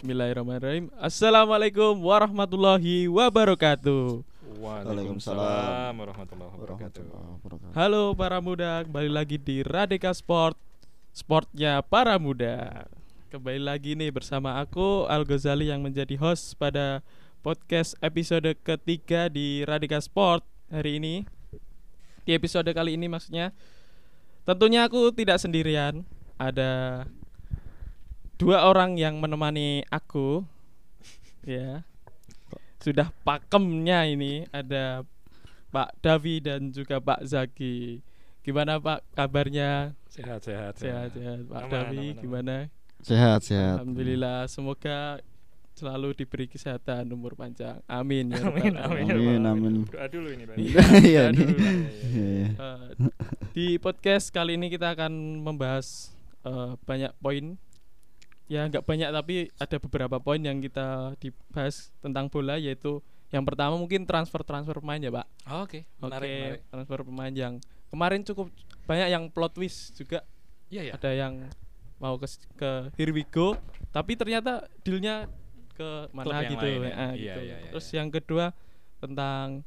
Bismillahirrahmanirrahim. Assalamualaikum warahmatullahi wabarakatuh. Waalaikumsalam warahmatullahi wabarakatuh. Warahmatullahi wabarakatuh. Halo para muda, kembali lagi di Radika Sport. Sportnya para muda. Kembali lagi nih bersama aku Al Ghazali yang menjadi host pada podcast episode ketiga di Radika Sport hari ini. Di episode kali ini maksudnya tentunya aku tidak sendirian. Ada dua orang yang menemani aku. Ya. Sudah pakemnya ini ada Pak Davi dan juga Pak Zaki. Gimana Pak kabarnya? Sehat sehat Sehat sehat. Pak Aman, Davi aman, gimana? Sehat sehat. Alhamdulillah semoga selalu diberi kesehatan umur panjang. Amin ya Amin rabbal amin Amin, amin. Doa dulu ini. Iya. Iya. Eh, di podcast kali ini kita akan membahas eh, banyak poin. Ya nggak banyak tapi ada beberapa poin yang kita dibahas tentang bola yaitu yang pertama mungkin transfer transfer pemain ya pak. Oh, Oke, Oke menarik, menarik. transfer pemain yang kemarin cukup banyak yang plot twist juga Iya ya. ada yang mau ke ke Here We Go tapi ternyata dealnya ke Klub mana yang gitu, ya. ya, Iya, gitu. iya, iya, terus iya. yang kedua tentang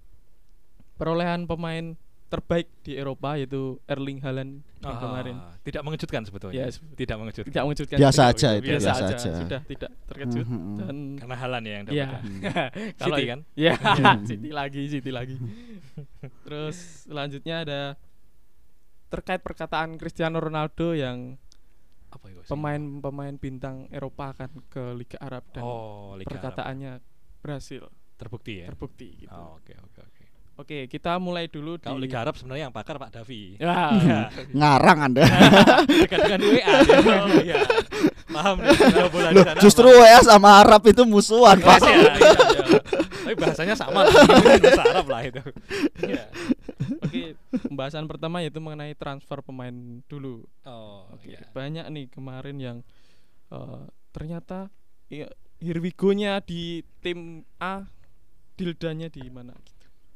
perolehan pemain terbaik di Eropa yaitu Erling Haaland yang Ah, kemarin Tidak mengejutkan sebetulnya. Ya, se- Tidak mengejutkan. tidak mengejutkan Biasa tidak- aja itu, biasa, biasa aja. aja. sudah tidak terkejut Mhm. dan Karena Halan ya yang dapat. ya ya. kalau City kan? ya City lagi City lagi terus selanjutnya ada terkait perkataan Cristiano Ronaldo yang Apa itu? sih? pemain-pemain bintang Eropa akan ke Liga Arab dan Oh, Liga Arab. perkataannya berhasil terbukti ya. terbukti gitu. Oh, Oke, oke, oke. Oke, kita mulai dulu Kalau di Liga Arab sebenarnya yang pakar Pak Davi. Ya, Ya, Ngarang Anda. dekat dengan WA. dia. Oh, iya. Paham nih, kalau bola di Loh, sana justru. WA sama Arab itu musuhan, Pak. ya, iya, iya. Tapi bahasanya sama lah. Bahasa Arab lah itu. Iya. Oke, pembahasan pertama yaitu mengenai transfer pemain dulu. Oh, Oke, iya. banyak nih kemarin yang eh, ternyata ya, here we go-nya di tim A, dildanya di mana.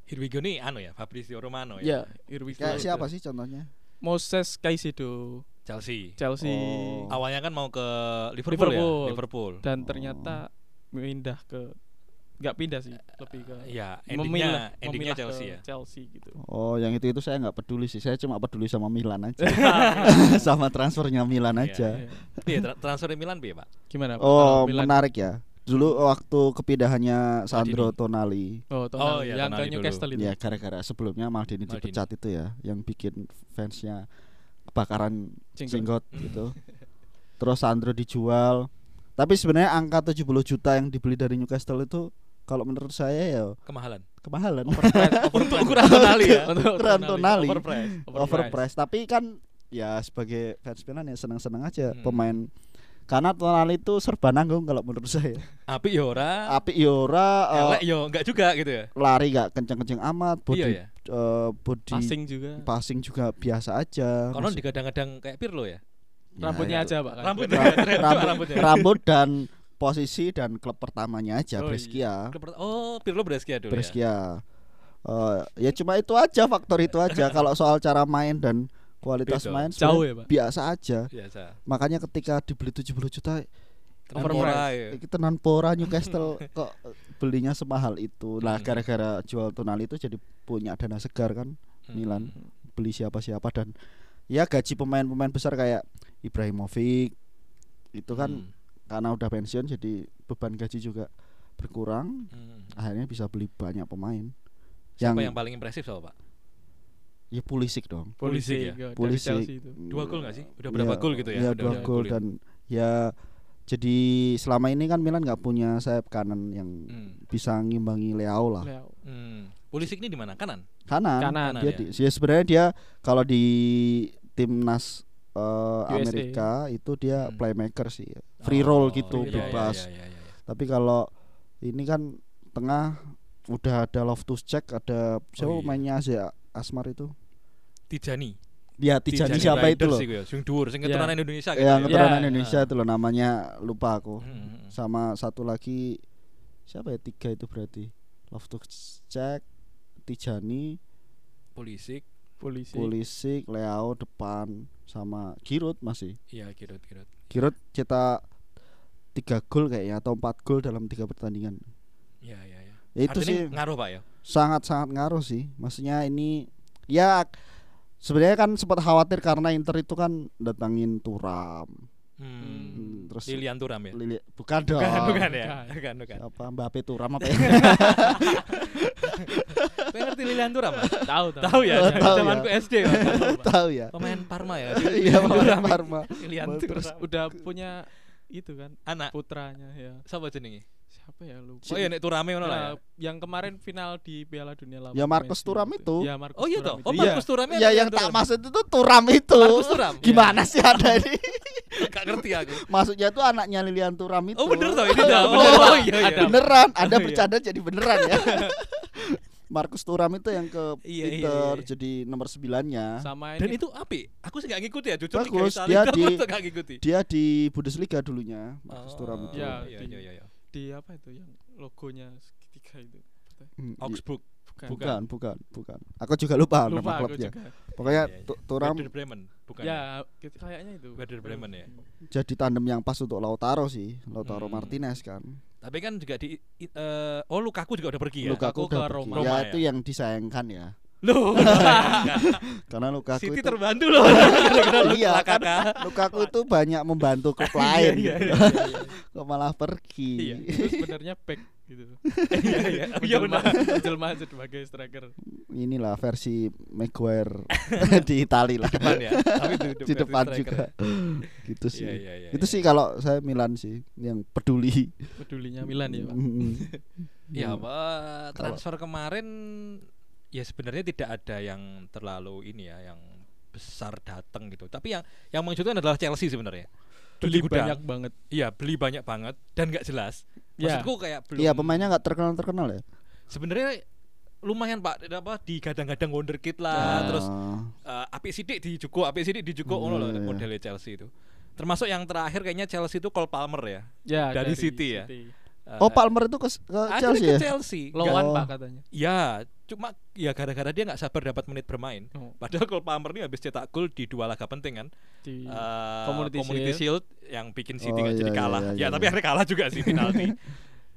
Here we go nih anu ya, Fabrizio Romano Ya, ya. here we go. Kayak siapa sih contohnya? Moses Caicedo, Chelsea. Chelsea. Oh. Awalnya kan mau ke Liverpool, Liverpool. ya, Liverpool. Dan ternyata pindah ke nggak pindah sih, lebih ke Ya, memilah, endingnya, endingnya memilah Chelsea ke ya. Chelsea gitu. Oh, yang itu itu saya nggak peduli sih. Saya cuma peduli sama Milan aja. sama transfernya Milan Iya, aja. Iya. Iya, tra- transfer Milan piye, Pak? Gimana? Pak? Oh, Milan- menarik ya. Dulu waktu kepindahannya Sandro Maldini. Tonali. Oh, Tonali, Oh, iya, yang Tonali ke Newcastle itu. Ya gara-gara sebelumnya Maldini Maldini. dipecat itu ya, yang bikin fansnya kebakaran Jenggot. jenggot gitu. Terus Sandro dijual. Tapi sebenarnya angka 70 juta yang dibeli dari Newcastle itu kalau menurut saya ya Kemahalan. kemahalan. Untuk ukuran Tonali ya. Untuk Ukuran Tonali. Overprice. Overprice. Tapi kan ya sebagai fans Milan ya senang-senang aja Hmm. pemain karena Tonali itu serba nanggung kalau menurut saya. Api ya ora, Api Yora elek yo enggak juga gitu ya. lari gak kenceng-kenceng amat, body Iya ya. eh, body passing juga. passing juga biasa aja. Konon Masuk- digadang-gadang kayak Pirlo ya. Ya, Rambutnya ya. aja, Pak. kan? Rambut, rambutnya. rambut dan posisi dan klub pertamanya aja Oh, Brescia. Klub pert- Oh, Pirlo Brescia dulu ya. Brescia. Eh, ya cuma itu aja faktor itu aja kalau soal cara main dan kualitas Beda. main Jauh ya, Pak? biasa aja. Biasa. Makanya ketika dibeli 70 juta Overprice. ya. kita non pora Newcastle kok belinya semahal itu. Nah, Hmm. gara-gara jual Tonali itu jadi punya dana segar kan Hmm. Milan beli siapa-siapa dan ya gaji pemain-pemain besar kayak Ibrahimovic itu kan Hmm. karena udah pensiun jadi beban gaji juga berkurang Hmm. akhirnya bisa beli banyak pemain Siapa yang, yang paling impresif soal Pak? Ya Pulisic dong Pulisic ya? dari Pulisic. Chelsea itu. Dua gol nggak sih? Udah berapa Iya, gol gitu ya? Iya Udah dua gol ya? dan ya jadi selama ini kan Milan nggak punya sayap kanan yang Hmm. bisa ngimbangi Leao lah Leo. Hmm. Pulisic ini di mana? Kanan. kanan, Kanan, dia ya. di- ya sebenarnya dia kalau di timnas USA. Amerika itu dia Hmm. playmaker sih free roll Oh, gitu iya, iya, bebas iya, iya, iya. tapi kalau ini kan tengah udah ada Loftus Check ada siapa Oh, iya. mainnya Asia Asmar itu Tijani. dia Tijani siapa itu loh Sing dhuwur, sing Iya. keturunan Indonesia gitu. yang ya. keturunan Ya, Indonesia ya. itu loh namanya lupa aku Hmm, hmm, hmm. sama satu lagi siapa ya tiga itu berarti Loftus Check Tijani Pulisic, Polisi. Pulisic Leao depan sama Giroud masih iya Giroud, Giroud. Giroud cetak tiga gol kayaknya atau empat gol dalam tiga pertandingan. Iya, iya, iya. Ya, itu Artinya sih ngaruh, Pak ya. sangat-sangat ngaruh sih. Maksudnya ini ya sebenarnya kan sempat khawatir karena Inter itu kan datangin Turam. Hmm. Hmm, terus Lilian Turam ya. Lili bukan dong. Bukan, bukan ya. bukan. Bukan. Apa Mbappe Turam apa ya? Ngerti Lilian Turam? Tahu tahu. Tahu ya, Oh, tahu ya. SD. Tahu ya. Pemain Parma ya. Iya, pemain Parma. Lilian Terus. Udah punya itu kan Anak putranya ya. siapa jenenge? Siapa ya lupa. Oh iya nek Turame ngono lah. ya. Ya, yang kemarin final di Piala Dunia lawan Ya, Marcus Messi Thuram itu. Ya Marcus Oh iya Thuram toh. Oh itu. Iya. Markus Turame. Ya yang tak maksud itu Turam itu. Markus Thuram? Gimana sih ada ini? Gak ngerti aku. Maksudnya itu anaknya Lilian Turam itu. Oh bener toh ini Ada, dah. bener, Oh Pak. iya iya. Ada. Beneran, Anda Oh, iya. bercanda jadi beneran ya. Markus Turam itu yang ke Iya, iya, Inter iya. jadi nomor 9-nya. Sama Dan itu api. Aku sih gak ngikuti ya, jujur Bagus, dia di-. Dia di Bundesliga dulunya, Markus Oh, Turam itu. Ya, iya di- iya iya. Di apa itu yang logonya segitiga itu. Hmm, Augsburg. Bukan. bukan, bukan, bukan. Aku juga lupa, nama Lupa aku klubnya. juga. Pokoknya. Tu- Turam Werder Bremen, bukan. Ya, gitu, kayaknya itu. Werder Bremen ya. jadi tandem yang pas untuk Lautaro sih, Lautaro Hmm. Martinez kan. Tapi kan juga di eh, oh Lukaku juga udah pergi ya. Lukaku Lukaku ke udah pergi. Roma. Ya Roma itu ya. yang disayangkan ya. Loh, Karena Lukaku City itu terbantu loh Iya, Lukaku. kan Lukaku itu banyak membantu klub lain. Iya, gitu. iya, iya, Kok malah pergi. Iya. Itu sebenarnya back gitu. Iya iya. Iya Menjelma, benar. menjelma sebagai striker. Inilah versi Maguire di Itali lah. Depan ya. Tapi di, di depan juga. gitu sih. Iya iya iya. itu sih kalau saya Milan sih yang peduli. Pedulinya Milan ya, Pak. Ya, apa transfer kemarin ya sebenarnya tidak ada yang terlalu ini ya, yang besar datang gitu. Tapi yang yang mengejutkan adalah Chelsea sebenarnya. Beli gudang. banyak banget. Iya, beli banyak banget dan nggak jelas. Ya. Maksudku kayak belum Iya pemainnya nggak terkenal terkenal ya. sebenarnya lumayan Pak apa di gadang-gadang wonderkid lah, Ah. terus uh, apik sidik di Juko, apik sidik di Juko Iya, ngono loh iya. modelnya Chelsea itu. Termasuk yang terakhir kayaknya Chelsea itu Cole Palmer ya. Ya, Dari City ya? City. Oh Palmer itu ke, ke Chelsea ke ya. Chelsea. Lawan Oh. Pak katanya. Ya, cuma ya gara-gara dia nggak sabar dapat menit bermain. Oh, Padahal Cole Palmer ini habis cetak gol di dua laga penting kan. di Eh, Community Shield. yang bikin City Oh, nggak iya, jadi iya, kalah. iya, ya, iya, tapi iya. akhirnya kalah juga sih penalti.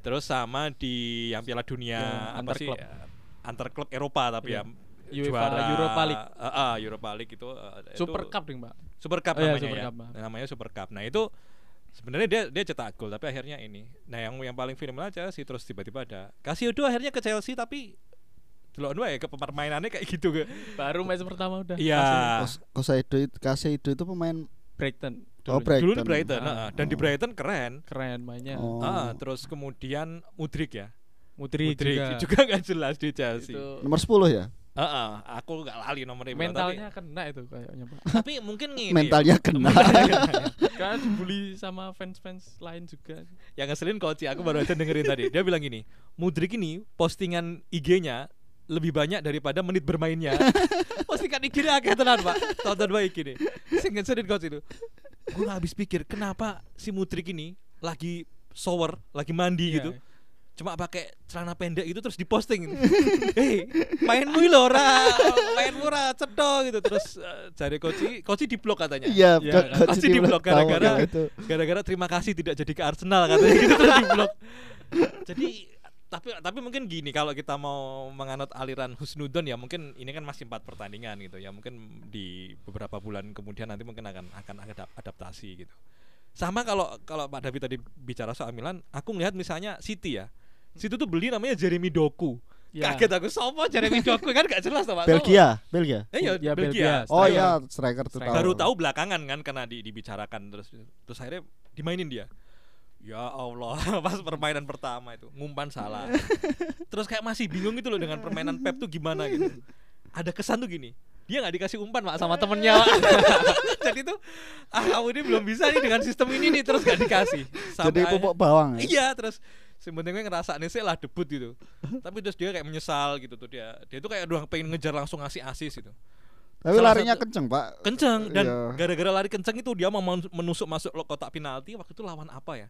Terus sama di yang Piala Dunia Ya, apa antar sih? klub. eh, Antar klub Eropa tapi Iya. ya UEFA Europa League. Eh, eh, Europa League itu eh, Super itu- Cup ding, Pak. Super Cup Oh, iya, namanya Super ya. Cup. Namanya Super Cup. Nah, itu sebenarnya dia dia cetak gol tapi akhirnya ini. Nah, yang yang paling film aja sih terus tiba-tiba ada Casio akhirnya ke Chelsea tapi delok dua ya ke permainannya kayak gitu ke. Baru match pertama udah. Iya. Kosaido itu Kaseido itu pemain Brighton. Oh, dulunya. Brighton. Dulu di Brighton, Ah. dan di Oh. Brighton keren. Keren mainnya. Oh. Ah, terus kemudian Mudrik ya. Mudrik, juga. juga nggak jelas di Chelsea. Itu nomor 10 ya. Heeh, aku nggak lali nomornya mentalnya kena itu kayaknya, Pak. tapi, tapi mungkin gini. Mentalnya ya. kena. Karena dibully sama fans-fans lain juga. yang ngeselin coach aku baru aja dengerin tadi. Dia bilang gini, Mudrik ini postingan IG-nya lebih banyak daripada menit bermainnya. postingan IG-nya akeh tenan, Pak. Tonton baik ini. Sing ngeselin coach itu. Gue gak habis pikir kenapa si Mudrik ini lagi shower, lagi mandi Iya. gitu. Cuma pakai celana pendek itu terus diposting. Hei, mainmu lho ora, mainmu ora cetho gitu. Terus uh, cari Koci, Koci di blok katanya. Iya, Coach- kan. Pasti di tahu gara-gara- ya gara-gara terima kasih tidak jadi ke Arsenal katanya gitu terus di blok. Jadi tapi tapi mungkin gini kalau kita mau menganut aliran Husnudon ya mungkin ini kan masih empat pertandingan gitu ya mungkin di beberapa bulan kemudian nanti mungkin akan akan ada adaptasi gitu. Sama kalau kalau Pak David tadi bicara soal Milan, aku melihat misalnya City ya. City tuh beli namanya Jeremy Doku. Ya. Kaget aku sopo Jeremy Doku kan gak jelas Pak. Belgia, Belgia. Eh ya, Ya, Belgia. Belgia. Oh iya, striker tuh Striker. baru tahu belakangan kan karena di, dibicarakan terus terus akhirnya dimainin dia ya Allah pas permainan pertama itu ngumpan salah terus kayak masih bingung itu loh dengan permainan Pep tuh gimana gitu ada kesan tuh gini dia nggak dikasih umpan pak sama temennya Pak. jadi tuh ah kamu ini belum bisa nih dengan sistem ini nih terus gak dikasih Jadi akhirnya- pupuk bawang ya. iya terus sebenarnya ngerasa nih sih lah debut gitu tapi terus dia kayak menyesal gitu tuh dia dia tuh kayak doang pengen ngejar langsung ngasih asis gitu Tapi Salah larinya satu- kenceng, Pak. kenceng dan Iya. gara-gara lari kenceng itu dia mau men- menusuk masuk kotak penalti waktu itu lawan apa ya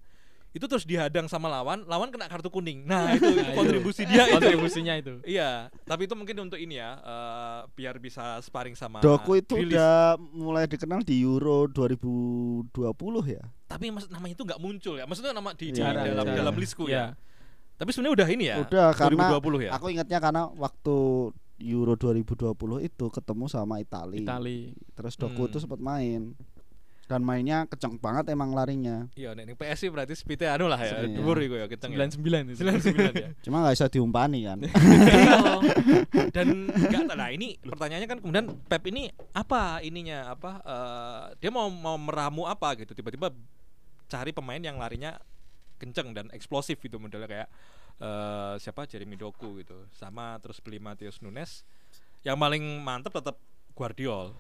itu terus dihadang sama lawan, lawan kena kartu kuning. Nah, itu, itu Nah, itu. kontribusi dia itu. kontribusinya itu Iya, tapi itu mungkin untuk ini ya, eh, biar bisa sparring sama Doku itu Grealish. udah mulai dikenal di Euro 2020 ya. tapi mas, namanya itu nggak muncul ya. Maksudnya nama di, di Iya, dalam iya. dalam listku Iya. ya. Tapi sebenarnya udah ini ya. Udah karena 2020 ya. aku ingatnya karena waktu Euro 2020 itu ketemu sama Italia. Itali Terus Doku Hmm. itu sempat main. Dan mainnya kenceng banget emang larinya. Iya, nek ning PS sih berarti speednya anu lah ya. Iya. Dhuwur iku ya kenceng. ya. 99 itu 99 ya. Cuma nggak bisa diumpani kan. Iya. Dan enggak nah ini pertanyaannya kan kemudian Pep ini apa ininya apa eh, dia mau mau meramu apa gitu tiba-tiba cari pemain yang larinya kenceng dan eksplosif gitu modelnya kayak eh, siapa Jeremy Doku gitu sama terus beli Matius Nunes yang paling mantep tetap Guardiol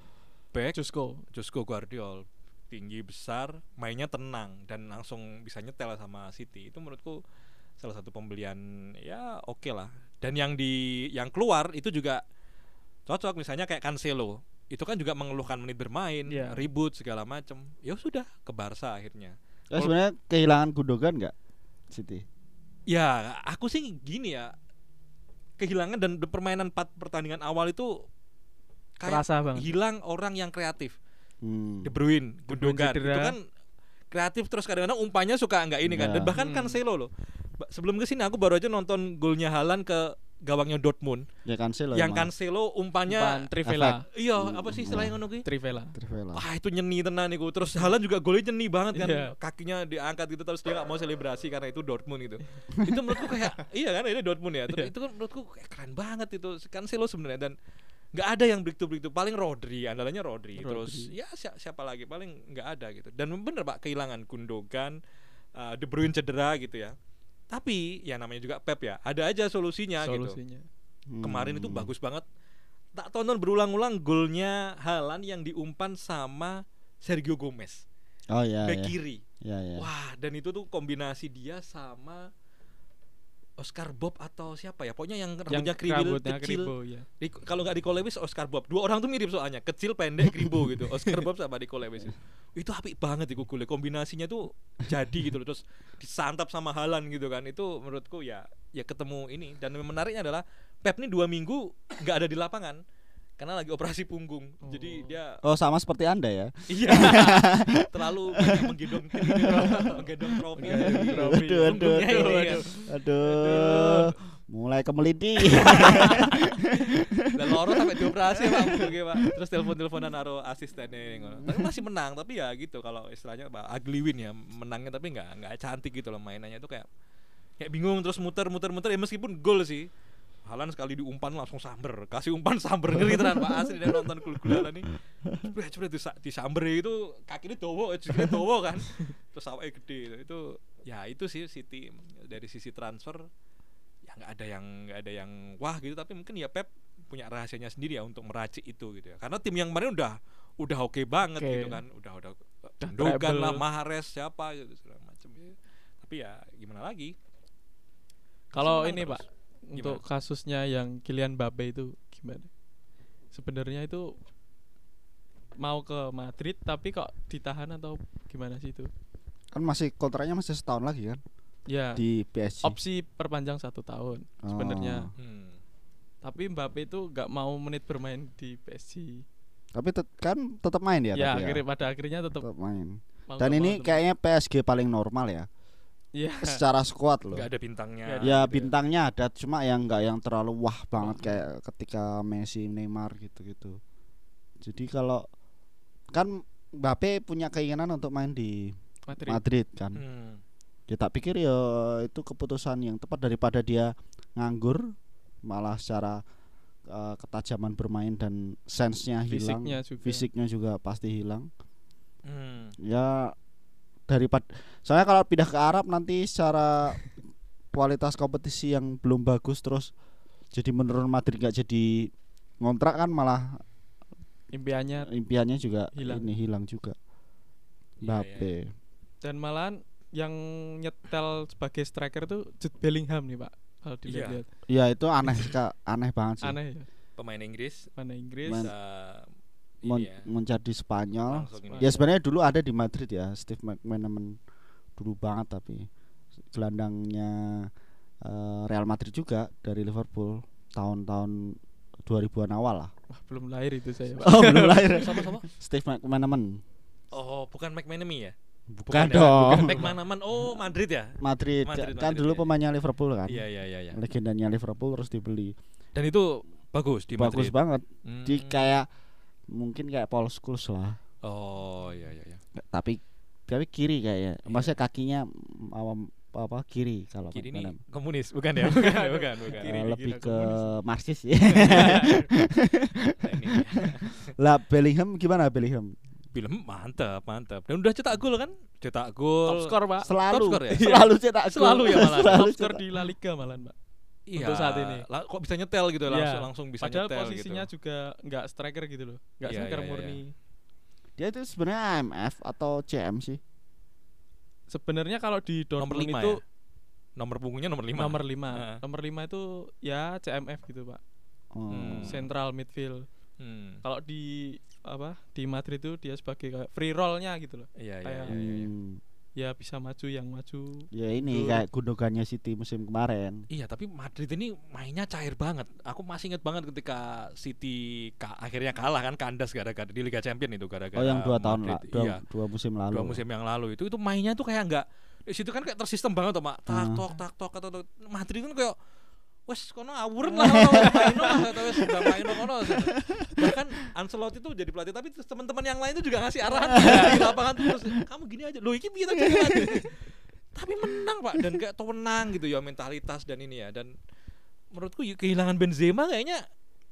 back Jusko Josko Guardiol tinggi besar mainnya tenang dan langsung bisa nyetel sama City. Itu menurutku salah satu pembelian ya oke lah. Dan yang di yang keluar itu juga cocok. Misalnya kayak Cancelo itu kan juga mengeluhkan menit bermain Iya. ribut segala macam ya sudah ke Barca akhirnya. Ya, sebenarnya kehilangan Gundogan nggak City? ya aku sih gini ya. Kehilangan dan permainan empat pertandingan awal itu kayak kerasa banget. hilang orang yang kreatif Hmm. De Bruyne, De Bruyne Gundogan itu kan kreatif terus kadang-kadang umpannya suka nggak ini kan. Iya. dan bahkan Hmm. Cancelo loh. Sebelum ke sini aku baru aja nonton golnya Halan ke gawangnya Dortmund. Ya Cancelo yang emang. Cancelo umpannya Umpan Trivela. Iya apa sih istilahnya ngono kuwi Trivela. Trivela. Wah itu nyeni tenan iku. Terus Halan juga golnya nyeni banget kan. Iya. Kakinya diangkat gitu Terus dia gak mau selebrasi Karena itu Dortmund gitu. Itu menurutku kayak Iya kan ini Dortmund ya. Terus Iya. Itu kan menurutku kayak keren banget itu. Cancelo sebenarnya Dan nggak ada yang breakthrough breakthrough paling Rodri andalannya Rodri, terus Rodri. ya si- siapa lagi paling nggak ada gitu dan bener pak kehilangan Gundogan uh, De Bruyne cedera gitu ya tapi ya namanya juga Pep ya ada aja solusinya, gitu solusinya kemarin itu Hmm. bagus banget tak tonton berulang-ulang golnya Halan yang diumpan sama Sergio Gomez Oh ya. back ya. kiri Ya, ya. wah dan itu tuh kombinasi dia sama Oscar Bob atau siapa ya? Pokoknya yang rambutnya kriwil rambutnya kecil. kribo, ya. Di- kalau nggak Nico Lewis Oscar Bob. Dua orang tuh mirip soalnya kecil pendek kribo gitu. Oscar Bob sama Nico Lewis itu itu apik banget itu golnya kombinasinya tuh jadi gitu loh. Terus disantap sama Halan gitu kan. Itu menurutku ya ya ketemu ini. Dan yang menariknya adalah Pep nih dua minggu nggak ada di lapangan karena lagi operasi punggung jadi Oh. dia Oh sama seperti anda ya. iya terlalu banyak menggendong menggendong trofi. Aduh, aduh, aduh, aduh, kan. aduh. Mulai kemeliti. Dan loro sampai dioperasi pak punggungnya pak Terus telepon-teleponan naro asistennya ngono. Tapi masih menang Tapi ya gitu Kalau istilahnya pak ugly win ya Menangnya tapi nggak nggak cantik gitu loh Mainannya itu kayak Kayak bingung terus muter-muter-muter Ya meskipun gol sih Halan sekali diumpan langsung samber. Kasih umpan samber Ngeri tenan pak. Asli dia nonton gul-gulan nih Cepet cepet disa- disamber itu Kakinya dowo Jiknya dowo kan. Terus awalnya gede. Itu Ya itu sih City Dari sisi transfer ya nggak ada yang nggak ada yang wah gitu. Tapi mungkin ya Pep punya rahasianya sendiri ya untuk meracik itu gitu ya. Karena tim yang kemarin udah udah oke banget Oke. gitu kan. Udah udah treble. lah Mahrez siapa gitu segala macam ya. tapi ya gimana lagi? Kalau ini terus. Pak, untuk kasusnya yang Kylian Mbappe itu gimana? Sebenarnya itu mau ke Madrid tapi kok ditahan atau gimana sih itu? kan masih kontraknya masih setahun lagi kan Ya, di PSG. opsi perpanjang satu tahun sebenarnya. Oh. hmm. Tapi Mbappe itu nggak mau menit bermain di PSG. Tapi tet- kan tetap main ya. Ya, tapi akhirnya pada akhirnya tetap tetap main. Dan ini kayaknya PSG paling normal ya. Iya. Secara squad loh. nggak ada bintangnya Nggak Ya gitu bintangnya ada cuma yang nggak yang terlalu wah banget kayak ketika Messi, Neymar gitu-gitu. Jadi kalau kan Mbappe punya keinginan untuk main di Madrid. Madrid kan. Hmm. Ya tak pikir ya itu keputusan yang tepat daripada dia nganggur malah secara eh, ketajaman bermain dan sense-nya hilang, Fisiknya juga. fisiknya juga pasti hilang. Hmm. Ya daripada soalnya kalau pindah ke Arab nanti secara kualitas kompetisi yang belum bagus terus jadi menurun Madrid nggak jadi ngontrak kan malah Impiannya impiannya juga Hilang. ini hilang juga. Iya, Mbappe. dan malahan yang nyetel sebagai striker tuh Jude Bellingham nih Pak. Kalau Iya. dilihat Ya itu aneh Kak, aneh banget sih. aneh ya. pemain Inggris Mana Inggris Man- bisa Mon- ya, menjadi Spanyol. ini. Ya sebenarnya dulu ada di Madrid ya Steve McManaman dulu banget tapi gelandangnya eh, Real Madrid juga dari Liverpool tahun-tahun 2000-an awal lah. Wah, belum lahir itu saya. Pak. Oh, belum lahir. Sama-sama. Steve McManaman. Oh, bukan McManamy ya? Bukan, ya? dong. Bukan McManaman. Oh, Madrid ya? Madrid, Madrid, kan Madrid, dulu ya. pemainnya Liverpool kan. Iya, iya, iya, iya. Legendanya Liverpool terus dibeli. Dan itu bagus di Bagus Madrid. banget. Hmm. Di kayak mungkin kayak Paul Scholes lah. Oh, iya, iya, iya. Tapi tapi kiri kayaknya. Iya. Maksudnya kakinya mm, awam apa kiri kalau Kiri ini komunis, bukan ya? Bukan, bukan, bukan. Kiri lebih ke komunis. Marxis ya. Nah, ini. lah Bellingham gimana Bellingham? Film mantap, mantap. Dan udah cetak gol kan? Cetak gol. Top skor, Pak. Selalu top skor ya? selalu cetak gol. Selalu ya malah. Selalu Top skor di La Liga malahan, Pak. Iya. untuk saat ini. lah, kok bisa nyetel gitu Iya. langsung langsung bisa Padahal nyetel posisinya gitu. juga nggak striker gitu loh. Nggak Iya, striker iya, iya, murni. Dia itu sebenarnya AMF atau CM sih? Sebenarnya kalau di Nomor Dortmund 5 itu ya? Nomor punggungnya nomor 5. nomor 5. Heeh. Nomor 5 itu ya CMF gitu, Pak. Oh. Hmm. Central midfield. Hmm. Kalau di apa? Di Madrid itu dia sebagai kayak free roll-nya gitu loh. Iya, iya, Kayak- iya, iya. Hmm. Ya bisa maju yang maju. Ya ini Betul. kayak gundogannya City musim kemarin. Iya, tapi Madrid ini mainnya cair banget. Aku masih ingat banget ketika City ka- akhirnya kalah kan kandas gara-gara di Liga Champions itu gara-gara Oh yang dua tahun lah, Madrid. dua, Iya, dua musim lalu. dua musim yang lalu itu itu mainnya tuh kayak enggak di situ kan kayak tersistem banget tuh, Mak. Tak Ah. tok tak tok atau tok. Madrid kan kayak wes kono awuren lah kono main lah atau wes udah main kono bahkan Ancelotti tuh jadi pelatih tapi teman-teman yang lain tuh juga ngasih arahan di lapangan terus kamu gini aja lo iki piye tadi tapi menang pak dan kayak tuh menang gitu ya mentalitas dan ini ya dan menurutku y- kehilangan Benzema kayaknya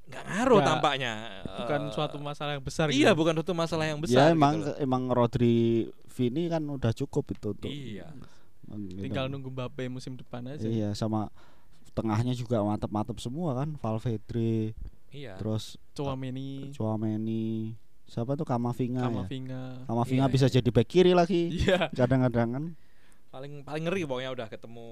nggak ngaruh tampaknya Bukan Eh, suatu masalah yang besar iya gitu. bukan suatu masalah yang ya besar emang gitu emang Rodri Vini kan udah cukup itu tuh. iya Gitu. Tinggal nunggu Mbappe musim depan aja. Iya sama tengahnya juga mantep-mantep semua kan Valverde iya. terus Chouameni, Chouameni siapa tuh? Kamavinga ya? Kamavinga. Kamavinga Iya, bisa jadi back kiri lagi. Iya. kadang-kadang kan. Paling paling ngeri pokoknya udah ketemu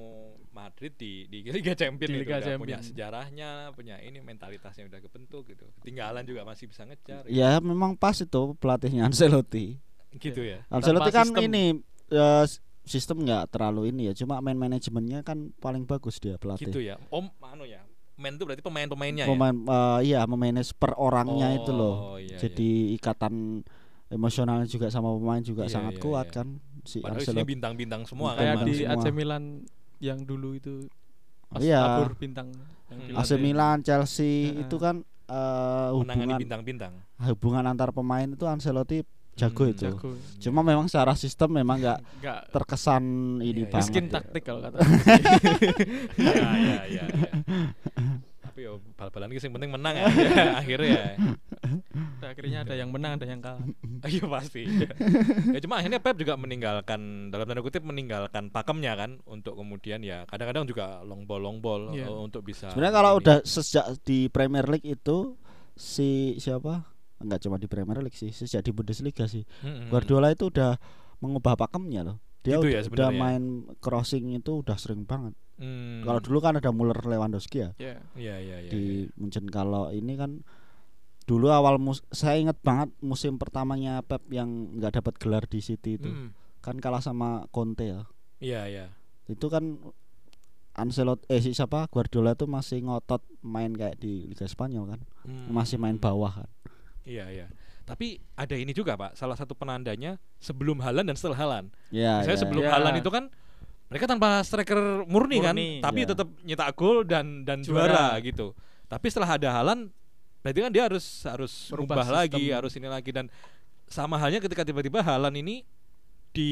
Madrid di di Liga Champions Di itu Liga udah punya Champions. sejarahnya punya ini mentalitasnya udah kebentuk gitu. Ketinggalan juga masih bisa ngejar ya memang pas itu pelatihnya Ancelotti. Gitu ya. Ancelotti Tanpa kan sistem. ini eh, s- sistem nggak terlalu ini ya cuma main manajemennya kan paling bagus dia pelatih gitu ya om anu ya main itu berarti pemain-pemainnya ya pemain eh, iya memanage per orangnya itu loh Oh, iya, jadi ikatan emosionalnya juga sama pemain juga Iya, sangat iya, kuat iya. kan si padahal Ancelotti bintang-bintang semua Kayak kan di semua. AC Milan yang dulu itu pas Iya. bintang yang Hmm. AC lantai. Milan Chelsea Heeh. itu kan eh, menangani hubungan bintang-bintang hubungan antar pemain itu Ancelotti jago Hmm, itu jago. cuma memang secara sistem memang nggak Enggak terkesan Iya, ini iya. banget miskin ya. taktik kalau kata. iya iya iya iya. tapi ya bal-balan ki sing penting menang ya akhirnya ya akhirnya ada yang menang, ada yang kalah. Iya pasti. ya cuma akhirnya Pep juga meninggalkan dalam tanda kutip meninggalkan pakemnya kan untuk kemudian ya kadang-kadang juga long ball long ball Iya. eh, untuk bisa. sebenarnya kalau ini. udah sejak di Premier League itu si siapa nggak cuma di Premier League sih sejak di Bundesliga sih Mm-mm. Guardiola itu udah mengubah pakemnya loh dia Gitu udah, ya udah main crossing itu udah sering banget Hmm. kalau dulu kan ada Muller Lewandowski ya Ya. Iya iya iya. di Munchen kalau ini kan dulu awal mus saya inget banget musim pertamanya Pep yang nggak dapat gelar di City itu Mm. kan kalah sama Conte ya Iya iya. itu kan Ancelotti eh si siapa Guardiola itu masih ngotot main kayak di Liga Spanyol kan Hmm. masih main bawah kan Iya iya. Tapi ada ini juga Pak, salah satu penandanya sebelum Halan dan setelah Halan. ya Saya ya, sebelum Ya. Halan itu kan mereka tanpa striker murni, kan, Murni, tapi ya. tetap nyetak gol dan dan juara. Juara. gitu. Tapi setelah ada Halan, berarti kan dia harus harus Merubah merubah lagi, harus ini lagi dan sama halnya ketika tiba-tiba Halan ini di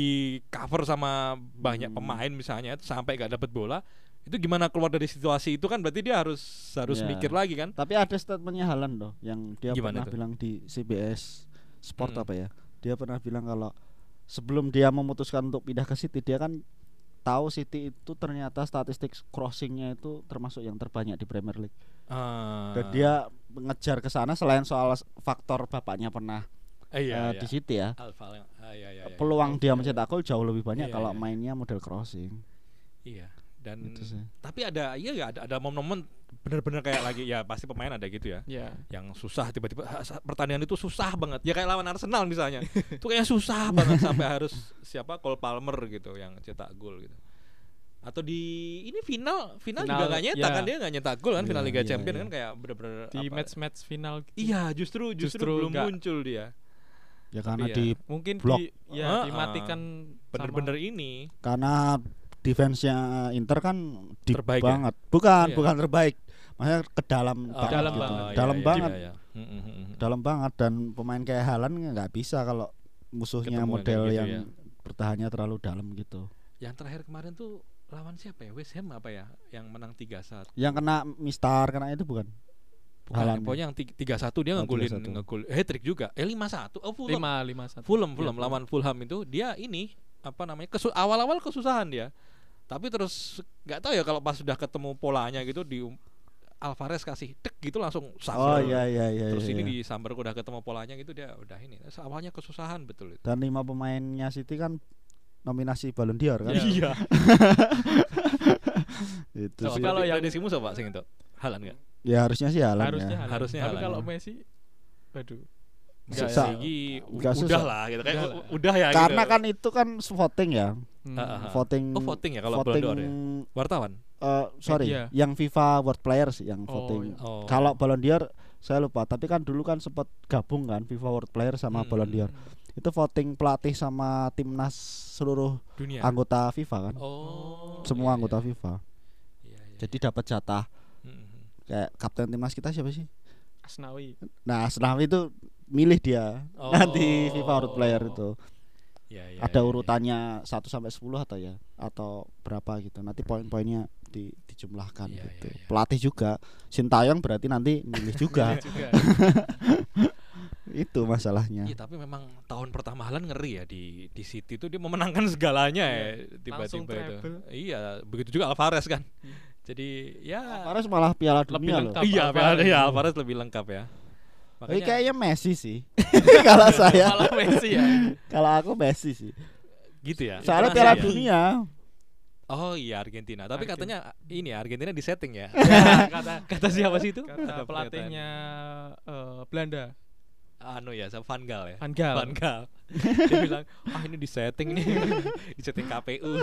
cover sama banyak Hmm. pemain misalnya sampai gak dapat bola, itu gimana keluar dari situasi itu kan berarti dia harus harus Ya. mikir lagi kan? tapi ada statementnya Halan loh yang dia Gimana pernah itu? bilang di CBS Sport Hmm. apa ya dia pernah bilang kalau sebelum dia memutuskan untuk pindah ke City dia kan tahu City itu ternyata statistik crossingnya itu termasuk yang terbanyak di Premier League Ah. dan dia mengejar ke sana selain soal faktor bapaknya pernah Eh, iya, eh, iya. di City ya ah, iya, iya, iya. peluang dia mencetak gol jauh lebih banyak Iya, kalau iya. mainnya model crossing Iya. Dan Itu sih. tapi ada iya ya ada ada momen-momen benar-benar kayak lagi ya pasti pemain ada gitu ya. Ya. Yang susah tiba-tiba pertandingan itu susah banget. Ya kayak lawan Arsenal misalnya. itu kayak susah banget sampai harus siapa Cole Palmer gitu yang cetak gol gitu. atau di ini final final, Final, juga nggak nyetak ya. kan dia nggak nyetak gol kan Iya, final Liga iya, Champions iya. kan kayak bener-bener di match-match final gitu. iya justru justru, Justru belum nggak- muncul dia Ya karena iya. di mungkin Blok. di ya ah. dimatikan bener-bener ini karena defense-nya Inter kan deep Terbaik ya? banget. Bukan, Iya. bukan terbaik. Maksudnya ke dalam Oh, banget Dalam gitu. banget. iya, Dalam iya, banget. iya, iya. Mm, mm, mm, mm. Dalam banget dan pemain kayak Halan nggak bisa kalau musuhnya Ketemu model gitu yang ya. bertahannya terlalu dalam gitu. yang terakhir kemarin tuh lawan siapa ya West Ham apa ya yang menang 3-1 Yang kena Mistar kena itu bukan? Bukan, pokoknya yang ti- 3-1 dia Oh, ngegolin 3-1. ngegol hat trick juga. Eh 5-1. Oh Fulham. lima lima satu Fulham, Ya, Fulham lawan Fulham itu dia ini apa namanya? Kesu awal-awal kesusahan dia. Tapi terus nggak tahu ya kalau pas sudah ketemu polanya gitu di Alvarez kasih tek gitu langsung Oh sambar. iya iya iya. Terus iya, ini iya. di sambar udah ketemu polanya gitu dia udah ini. Terus awalnya kesusahan betul itu. Dan lima pemainnya City kan nominasi Ballon d'Or kan? Iya. itu Tapi sih. kalau yang- predisimu siapa sing itu? Halan enggak? Ya harusnya sih Haaland harusnya ya. Haaland. Harusnya tapi kalau Messi waduh Segi Nggak udah susah. lah gitu kayak Udah ya Karena gitu. kan itu kan voting ya. Hmm. Ah, ah, ah. Voting Oh voting ya kalau voting Ballon d'Or ya. Wartawan. eh, sorry, Media. yang FIFA World Players yang Oh, voting. Oh. Kalau Ballon d'Or saya lupa, tapi kan dulu kan sempat gabung kan FIFA World Player sama Hmm. Ballon d'Or. Itu voting pelatih sama timnas seluruh dunia. anggota FIFA kan. Oh. Semua iya, anggota iya. FIFA. Iya, iya. Jadi dapat jatah Mm-mm. kayak kapten timnas kita siapa sih? Asnawi Nah, Asnawi itu milih dia Oh. nanti FIFA World Player itu. Iya, iya, Ada iya, urutannya 1 sampai 10 atau ya atau berapa gitu. Nanti poin-poinnya di, dijumlahkan Iya, gitu. iya, iya. Pelatih juga Sintayong berarti nanti milih juga. juga itu masalahnya. Iya tapi memang tahun pertama Halan ngeri ya di di City itu dia memenangkan segalanya ya Langsung tiba-tiba itu. treble. Iya, begitu juga Alvarez kan. Iya. Jadi ya Alvarez malah Piala Lebih Dunia loh. lengkap. iya Alvarez. Alvarez, ya, Alvarez lebih lengkap ya. Tapi kayaknya Messi sih. kalau saya, malah Messi ya kalau aku Messi sih. gitu ya. Soalnya Piala ya? Dunia. Oh iya Argentina. Tapi Argentina. katanya ini ya Argentina di setting ya. Ya, kata Kata siapa sih itu? kata pelatihnya eh, Belanda anu ya, sama Van Gaal ya. Van Gaal Van Gaal. Dia bilang, "Ah ini di setting nih. di setting KPU."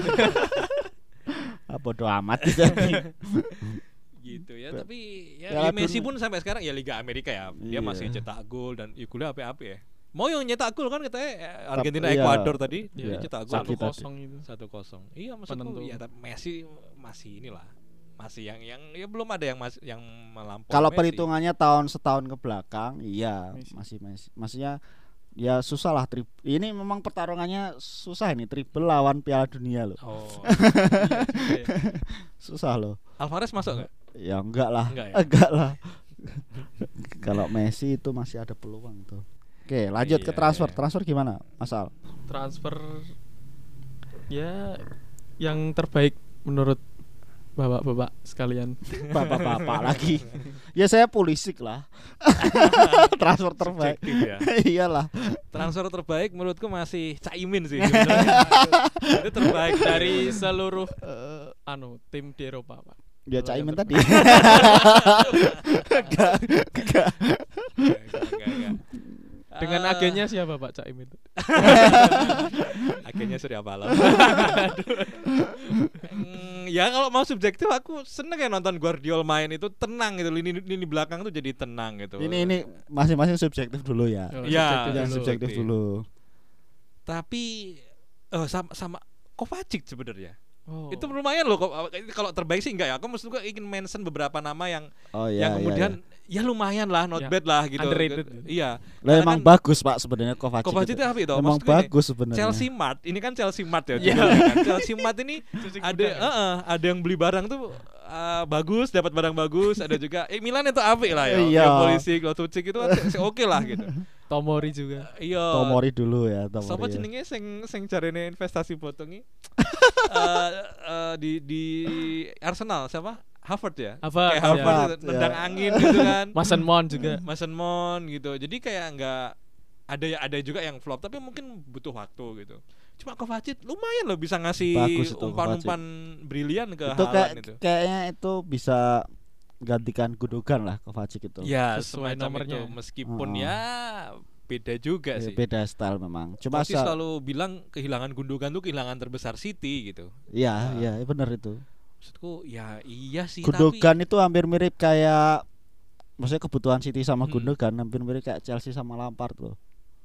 Ah, bodo amat gitu ya tapi ya, ya Messi pun sampai sekarang ya Liga Amerika ya dia Iya. masih cetak gol dan ya kuliah apa-apa ya mau yang nyetak gol kan katanya eh, Argentina iya. Ekuador tadi Iya, dia cetak gol satu tadi. kosong itu satu kosong iya maksudku Penentu. ya tapi Messi masih inilah masih yang yang ya belum ada yang mas yang melampaui Kalau Messi. perhitungannya tahun setahun ke belakang, iya Messi. masih Messi. Maksudnya ya susah lah tri- Ini memang pertarungannya susah ini triple lawan Piala Dunia loh. oh Iya juga ya. Susah loh. Alvarez masuk nggak Ya enggak lah. Enggak ya? Enggak lah. Kalau Messi itu masih ada peluang tuh. Oke, lanjut ke Iya, transfer. iya. Transfer gimana? Masal. transfer ya yang terbaik menurut bapak-bapak sekalian Bapak-bapak lagi. Ya saya polisik lah. transfer terbaik. Ya Iyalah. transfer terbaik menurutku masih Caimin sih itu terbaik dari seluruh anu tim di Eropa pak Kalau Caimin tadi. Dengan Ah, agennya siapa pak Caimin agennya Surya Paloh. Hmm, ya kalau mau subjektif aku seneng ya nonton Guardiola main itu tenang gitu lini lini belakang tuh jadi tenang gitu. ini ini masing-masing subjektif dulu ya. Oh, Ya, subjektif dulu. subjektif dulu. Tapi eh sama sama Kovacic sebenarnya. Oh. Itu lumayan loh kok. Kalau terbaik sih enggak ya. Aku maksud ingin mention beberapa nama yang Oh iya. yang iya, kemudian iya. ya lumayan lah, not Ya, bad lah gitu. underrated. Iya. Lah Karena emang kan bagus Pak sebenarnya Kovacic. Kovacic itu. apa itu? Emang bagus sebenarnya. Chelsea Mart, ini kan Chelsea Mart ya. Iya. judulnya kan. Chelsea Mart ini ada eh, eh, ada yang beli barang tuh eh, bagus, dapat barang bagus, ada juga eh Milan itu apik lah ya. Iya. Polisi, Lotucik itu kan sih oke lah gitu. Tomori juga Iya. Tomori dulu ya, Tomori. Siapa ya. jenenge sing sing jarene investasi botongi? Eh eh, di di Arsenal siapa? Harvard ya? Harvard, Kayak ya. Harvard, Harvard, nendang ya. angin gitu kan. Mason Mount juga Mason Mount gitu. Jadi kayak nggak ada ya ada juga yang flop tapi mungkin butuh waktu gitu. Cuma Kovacic lumayan loh bisa ngasih umpan-umpan brilian ke itu kayak Haaland itu. kayaknya itu bisa gantikan Gudogan lah Kovacic itu. Ya, Sesuai nomornya. itu meskipun Oh. ya beda juga Ya, sih. beda style memang. Cuma Totti selalu bilang kehilangan Gundogan tuh kehilangan terbesar City gitu. Iya, iya, benar itu. Maksudku ya iya sih Gundogan itu hampir mirip kayak maksudnya kebutuhan City sama Hmm. Gundogan hampir mirip kayak Chelsea sama Lampard loh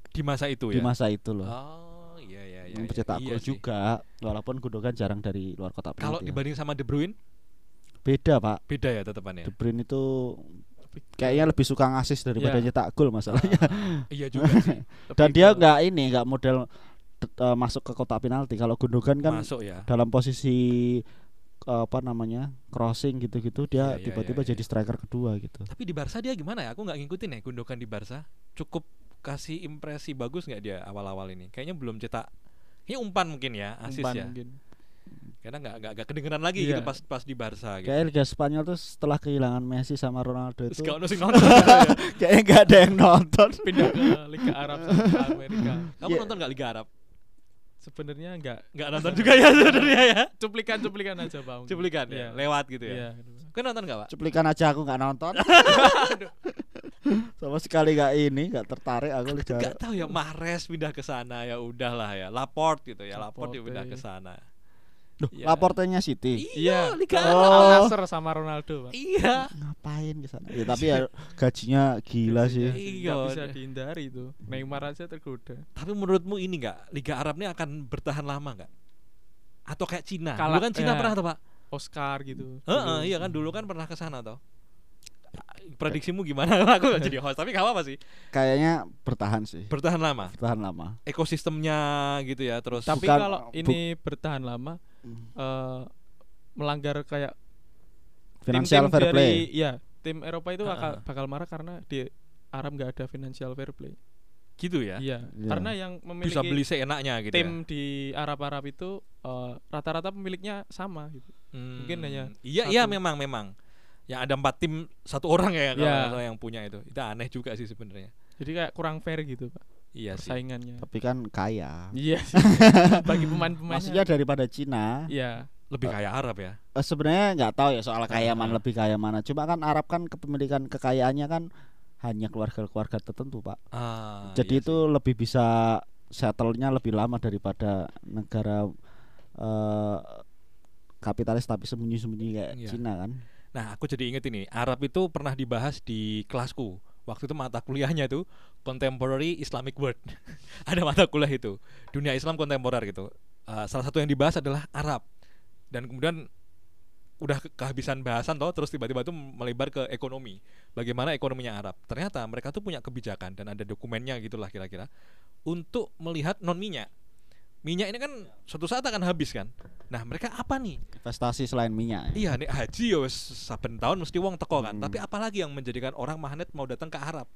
tapi di masa itu di ya. masa itu loh. Oh, iya iya iya. Yang iya, pencetak iya gol sih. juga walaupun Gundogan jarang dari luar kotak Kalau penalti ya. dibanding sama De Bruyne beda, Pak. beda ya tetepannya. De Bruyne itu kayaknya lebih suka ngasis daripada Ya. nyetak gol masalahnya. Ah, iya juga sih. Dan dia nggak ini nggak model eh, masuk ke kotak penalti. Kalau Gundogan kan Masuk ya. dalam posisi eh, apa namanya crossing gitu-gitu dia Iya, iya, tiba-tiba iya, jadi iya. striker kedua gitu. Tapi di Barca dia gimana ya? Aku nggak ngikutin ya Gundogan di Barca. Cukup kasih impresi bagus nggak dia awal-awal ini? Kayaknya belum cetak. Ini umpan mungkin ya, asis umpan ya. mungkin. Karena nggak nggak nggak kedengeran lagi Iya. gitu pas pas di Barca gitu. Kayak Liga Spanyol tuh setelah kehilangan Messi sama Ronaldo itu sing nonton gitu ya. kayaknya nggak ada yang nonton. pindah ke Liga Arab sama Amerika. Kamu Iya. nonton nggak Liga Arab? Sebenarnya enggak Nggak nonton juga ya sebenarnya ya. cuplikan-cuplikan aja, Bang. Cuplikan ya, Iya. lewat gitu ya. Iya. Kan nonton nggak pak? Cuplikan aja aku nggak nonton. sama sekali nggak ini nggak tertarik aku Liga. Gak tahu ya Mahrez pindah ke sana ya udahlah ya Laporte gitu ya Laporte dia Laporte. pindah ke sana. Duh, Iya. laportenya City. Iya, Liga Oh. Nassr sama Ronaldo, Pak. Iya. Ngapain ke sana? Ya, tapi ya gajinya gila sih. Iya. Nggak bisa dihindari itu. Neymar aja tergoda. Tapi menurutmu ini nggak Liga Arab ini akan bertahan lama nggak? Atau kayak Cina? Kalah- dulu kan Cina ya. pernah tuh pak? Oscar gitu. Heeh, iya kan dulu kan pernah ke sana toh. Prediksimu gimana? Aku nggak jadi host, tapi gak apa-apa sih. Kayaknya bertahan sih. Bertahan lama. Bertahan lama. Ekosistemnya gitu ya, terus. Tapi Bukan- kalau ini bertahan lama eh melanggar kayak Financial tim-tim fair dari- play. Iya, tim Eropa itu bakal, bakal marah karena di Arab nggak ada financial fair play. gitu ya. Iya, Iya. karena yang memiliki Bisa beli seenaknya gitu. tim di Arab-Arab itu eh, rata-rata pemiliknya sama gitu. ya. Hmm, mungkin hanya Iya, satu. iya memang memang. Yang ada empat tim satu orang ya kalau Iya. yang punya itu. Itu aneh juga sih sebenarnya. Jadi kayak kurang fair gitu, Pak. Iya sih. Persaingannya. Tapi kan kaya. Iya sih. Bagi pemain-pemainnya. Maksudnya daripada Cina. Iya. Lebih kaya Arab ya. eh, sebenarnya nggak tahu ya soal kaya mana lebih kaya mana. Cuma kan Arab kan kepemilikan kekayaannya kan hanya keluarga-keluarga tertentu, Pak. Ah, Jadi iya itu lebih bisa settle-nya lebih lama daripada negara eh, kapitalis tapi sembunyi-sembunyi kayak Iya. Cina kan. Nah, aku jadi inget ini, Arab itu pernah dibahas di kelasku. Waktu itu mata kuliahnya tuh Contemporary Islamic World. Ada mata kuliah itu, dunia Islam kontemporer gitu. Uh, salah satu yang dibahas adalah Arab. Dan kemudian udah ke- kehabisan bahasan toh terus tiba-tiba tuh melebar ke ekonomi. Bagaimana ekonominya Arab? Ternyata mereka tuh punya kebijakan dan ada dokumennya gitulah kira-kira untuk melihat non minyak. Minyak ini kan suatu saat akan habis kan. Nah, mereka apa nih? Investasi selain minyak. ya. Iya nih haji ya saben tahun mesti wong teko kan. Hmm. Tapi apalagi yang menjadikan orang magnet mau datang ke Arab?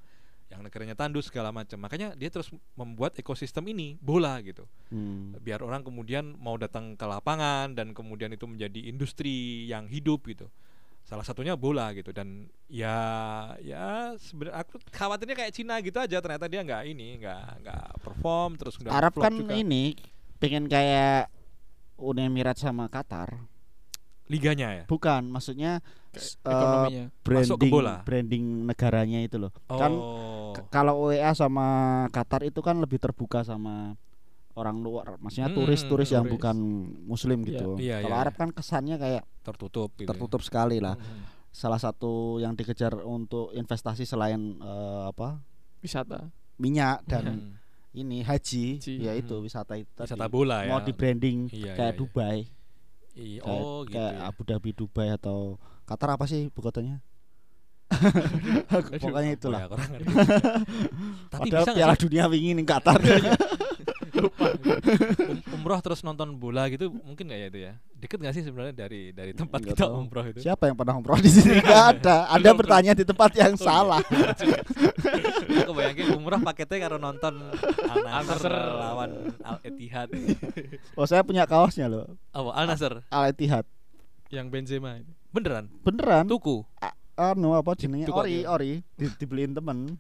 Yang negaranya tandus segala macam. Makanya dia terus membuat ekosistem ini bola gitu. Hmm. Biar orang kemudian mau datang ke lapangan dan kemudian itu menjadi industri yang hidup gitu. Salah satunya bola gitu dan ya ya sebenarnya aku khawatirnya kayak Cina gitu aja ternyata dia nggak ini nggak nggak perform terus Arab kan juga. ini pengen kayak Uni Emirat sama Qatar. liganya ya. Bukan, maksudnya s- eh, ekonominya. Masuk ke branding bola. branding negaranya itu loh. Kan Oh. K- kalau UEA sama Qatar itu kan lebih terbuka sama orang luar, maksudnya Hmm, turis-turis yang turis. bukan muslim Iya. gitu. Iya, kalau iya, Arab kan kesannya kayak tertutup gitu. ya. tertutup sekali lah. Mhm. Salah satu yang dikejar untuk investasi selain eh, apa? Wisata. minyak dan Mhm. Ini haji, Haji. yaitu Hmm. wisata itu tadi. wisata bola ya. Mau di branding Iya, kayak iya, iya. Dubai, Iya, kayak, oh gitu kayak ya. Abu Dhabi Dubai atau Qatar apa sih ibu kotanya? Pokoknya itulah. Ya. Tapi Padahal bisa Piala sih Dunia wingi ning Qatar. Lupa. um- umroh terus nonton bola gitu mungkin nggak ya itu ya? Deket nggak sih sebenarnya dari dari tempat Nggak kita tahu. umroh itu? Siapa yang pernah umroh di sini? Enggak ada. Anda bertanya di tempat yang Oh, iya. salah. Aku bayangin umroh paketnya karo nonton Al Nasr Al-Nassr. lawan Al Ittihad. Oh, saya punya kaosnya loh. Oh, Al Nasr. Al Ittihad. Yang Benzema. Beneran? Beneran? Tuku? Anu apa jenenge? Ori, ori. Di- dibeliin temen.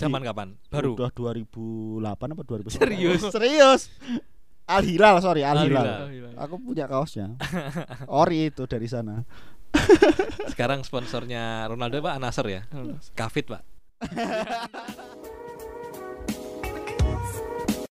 Zaman kapan? Baru. Udah 2008 apa 2009? Serius? Serius. Al Hilal, sorry, Al Al Hilal. Aku punya kaosnya. Ori itu dari sana. Sekarang sponsornya Ronaldo Pak Al Nassr ya? Kafit Pak.